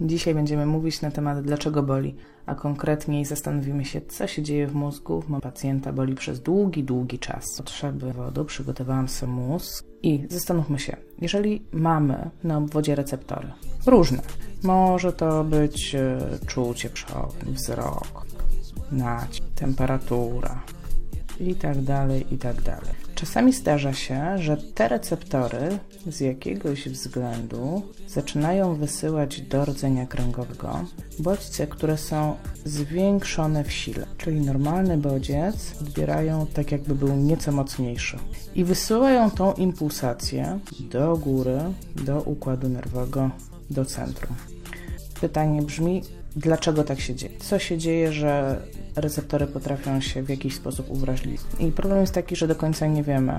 Dzisiaj będziemy mówić na temat dlaczego boli, a konkretniej zastanowimy się, co się dzieje w mózgu. Mam pacjenta boli przez długi, długi czas. Potrzeby wodu, przygotowałam sobie mózg i zastanówmy się, jeżeli mamy na obwodzie receptory różne, może to być e, czucie przewodnie, wzrok, nacisk, temperatura i tak dalej, i tak dalej. Czasami zdarza się, że te receptory z jakiegoś względu zaczynają wysyłać do rdzenia kręgowego bodźce, które są zwiększone w sile. Czyli normalny bodziec odbierają tak, jakby był nieco mocniejszy i wysyłają tą impulsację do góry, do układu nerwowego, do centrum. Pytanie brzmi, dlaczego tak się dzieje? Co się dzieje, że receptory potrafią się w jakiś sposób uwrażliwić? I problem jest taki, że do końca nie wiemy,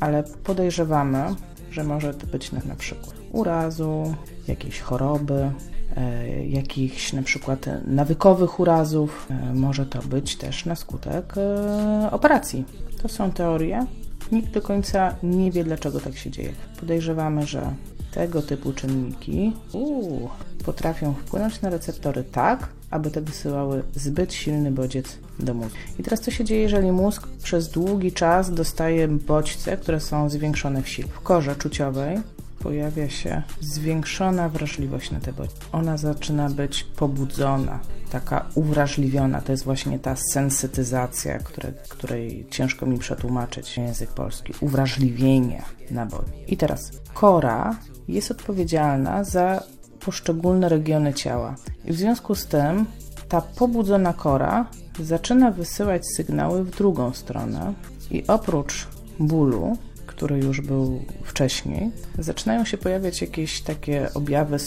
ale podejrzewamy, że może to być na, na przykład urazu, jakiejś choroby, e, jakichś na przykład nawykowych urazów. E, może to być też na skutek e, operacji. To są teorie. Nikt do końca nie wie, dlaczego tak się dzieje. Podejrzewamy, że tego typu czynniki uu, potrafią wpłynąć na receptory tak, aby te wysyłały zbyt silny bodziec do mózgu. I teraz co się dzieje, jeżeli mózg przez długi czas dostaje bodźce, które są zwiększone w sile? W korze czuciowej pojawia się zwiększona wrażliwość na te bodźce. Ona zaczyna być pobudzona, taka uwrażliwiona. To jest właśnie ta sensytyzacja, które, której ciężko mi przetłumaczyć język polski. Uwrażliwienie na bodźce. I teraz kora jest odpowiedzialna za poszczególne regiony ciała. I w związku z tym ta pobudzona kora zaczyna wysyłać sygnały w drugą stronę i oprócz bólu, który już był wcześniej, zaczynają się pojawiać jakieś takie objawy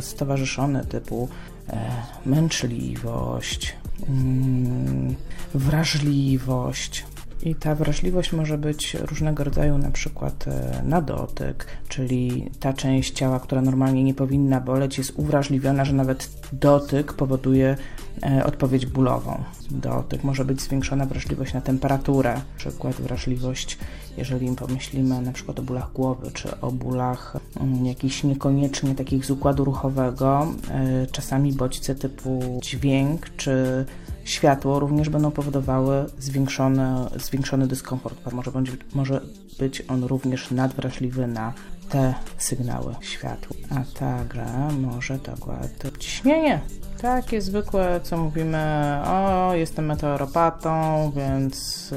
stowarzyszone typu e, męczliwość, mm, wrażliwość, i ta wrażliwość może być różnego rodzaju, na przykład e, na dotyk, czyli ta część ciała, która normalnie nie powinna boleć, jest uwrażliwiona, że nawet dotyk powoduje e, odpowiedź bólową. Dotyk może być zwiększona wrażliwość na temperaturę, na przykład wrażliwość, jeżeli pomyślimy na przykład o bólach głowy, czy o bólach mm, jakichś niekoniecznie takich z układu ruchowego, e, czasami bodźce typu dźwięk, czy światło również będą powodowały zwiększony, zwiększony dyskomfort. Może, bądź, może być on również nadwrażliwy na te sygnały światła, a także może dokładnie ciśnienie. Takie zwykłe, co mówimy, o, jestem meteoropatą, więc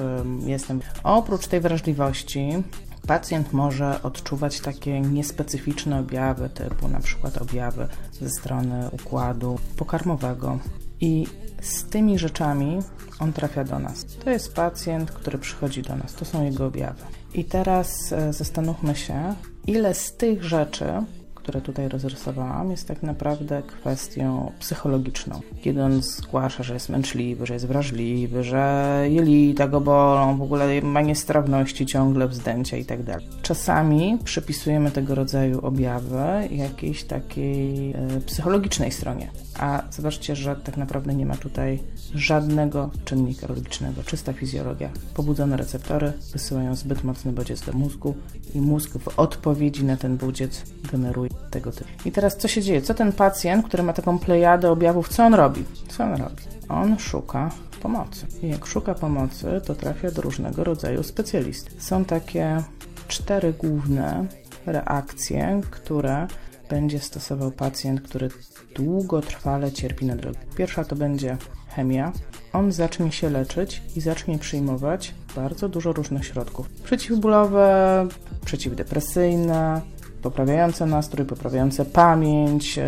jestem. Oprócz tej wrażliwości, pacjent może odczuwać takie niespecyficzne objawy, typu na przykład objawy ze strony układu pokarmowego. I z tymi rzeczami on trafia do nas. To jest pacjent, który przychodzi do nas, to są jego objawy. I teraz e, zastanówmy się, ile z tych rzeczy, które tutaj rozrysowałam, jest tak naprawdę kwestią psychologiczną. Kiedy on zgłasza, że jest męczliwy, że jest wrażliwy, że jelita go bolą, w ogóle ma niestrawności ciągle, wzdęcia i tak. Czasami przypisujemy tego rodzaju objawy jakiejś takiej e, psychologicznej stronie. A zobaczcie, że tak naprawdę nie ma tutaj żadnego czynnika logicznego, czysta fizjologia. Pobudzone receptory wysyłają zbyt mocny bodziec do mózgu i mózg w odpowiedzi na ten bodziec generuje tego typu. I teraz co się dzieje? Co ten pacjent, który ma taką plejadę objawów, co on robi? Co on robi? On szuka pomocy. I jak szuka pomocy, to trafia do różnego rodzaju specjalistów. Są takie cztery główne reakcje, które będzie stosował pacjent, który długotrwale cierpi na drogi. Pierwsza to będzie chemia. On zacznie się leczyć i zacznie przyjmować bardzo dużo różnych środków. Przeciwbólowe, przeciwdepresyjne, poprawiające nastrój, poprawiające pamięć,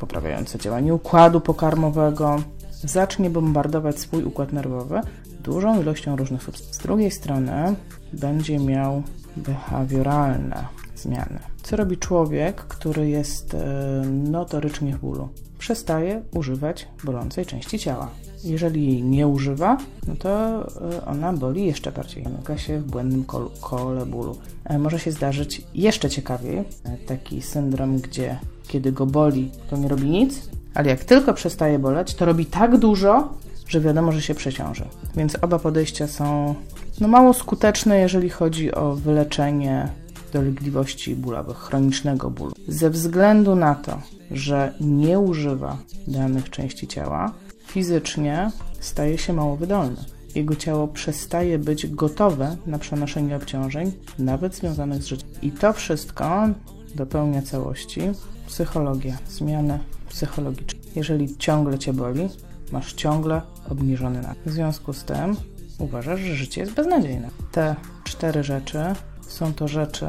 poprawiające działanie układu pokarmowego. Zacznie bombardować swój układ nerwowy dużą ilością różnych substancji. Z drugiej strony będzie miał behawioralne zmiany. Co robi człowiek, który jest e, notorycznie w bólu? Przestaje używać bolącej części ciała. Jeżeli nie używa, no to e, ona boli jeszcze bardziej. Zamyka się w błędnym kole bólu. E, może się zdarzyć jeszcze ciekawiej taki syndrom, gdzie kiedy go boli, to nie robi nic, ale jak tylko przestaje boleć, to robi tak dużo, że wiadomo, że się przeciąży. Więc oba podejścia są no, mało skuteczne, jeżeli chodzi o wyleczenie dolegliwości bólowych, chronicznego bólu. Ze względu na to, że nie używa danych części ciała, fizycznie staje się mało wydolny. Jego ciało przestaje być gotowe na przenoszenie obciążeń, nawet związanych z życiem. I to wszystko dopełnia całości psychologia, zmiany psychologiczne. Jeżeli ciągle cię boli, masz ciągle obniżony napój. W związku z tym uważasz, że życie jest beznadziejne. Te cztery rzeczy są to rzeczy,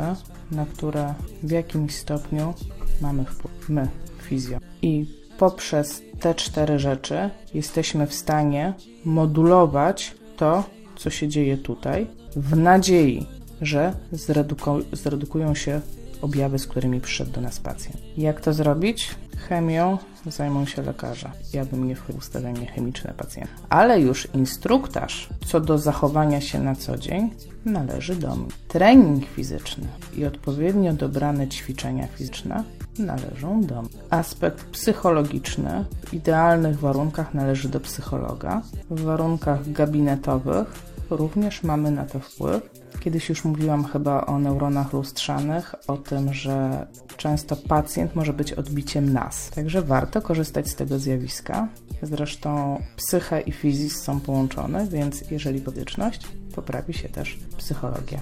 na które w jakimś stopniu mamy wpływ. My, fizjo. I poprzez te cztery rzeczy jesteśmy w stanie modulować to, co się dzieje tutaj, w nadziei, że zreduku zredukują się objawy, z którymi przyszedł do nas pacjent. Jak to zrobić? Chemią zajmą się lekarze. Ja bym nie wchodził w ustawienie chemiczne pacjenta. Ale już instruktaż co do zachowania się na co dzień należy do mnie. Trening fizyczny i odpowiednio dobrane ćwiczenia fizyczne należą do mnie. Aspekt psychologiczny w idealnych warunkach należy do psychologa. W warunkach gabinetowych również mamy na to wpływ. Kiedyś już mówiłam chyba o neuronach lustrzanych, o tym, że często pacjent może być odbiciem nas. Także warto korzystać z tego zjawiska. Zresztą psyche i fizis są połączone, więc jeżeli fizyczność, poprawi się też psychologia.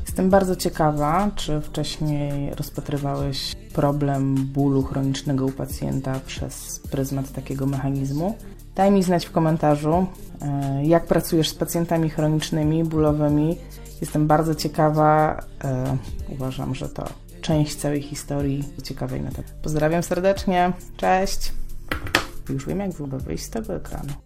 Jestem bardzo ciekawa, czy wcześniej rozpatrywałeś problem bólu chronicznego u pacjenta przez pryzmat takiego mechanizmu. Daj mi znać w komentarzu, e, jak pracujesz z pacjentami chronicznymi, bólowymi. Jestem bardzo ciekawa. E, uważam, że to część całej historii ciekawej na temat. Pozdrawiam serdecznie. Cześć. Już wiem, jak w ogóle wyjść z tego ekranu.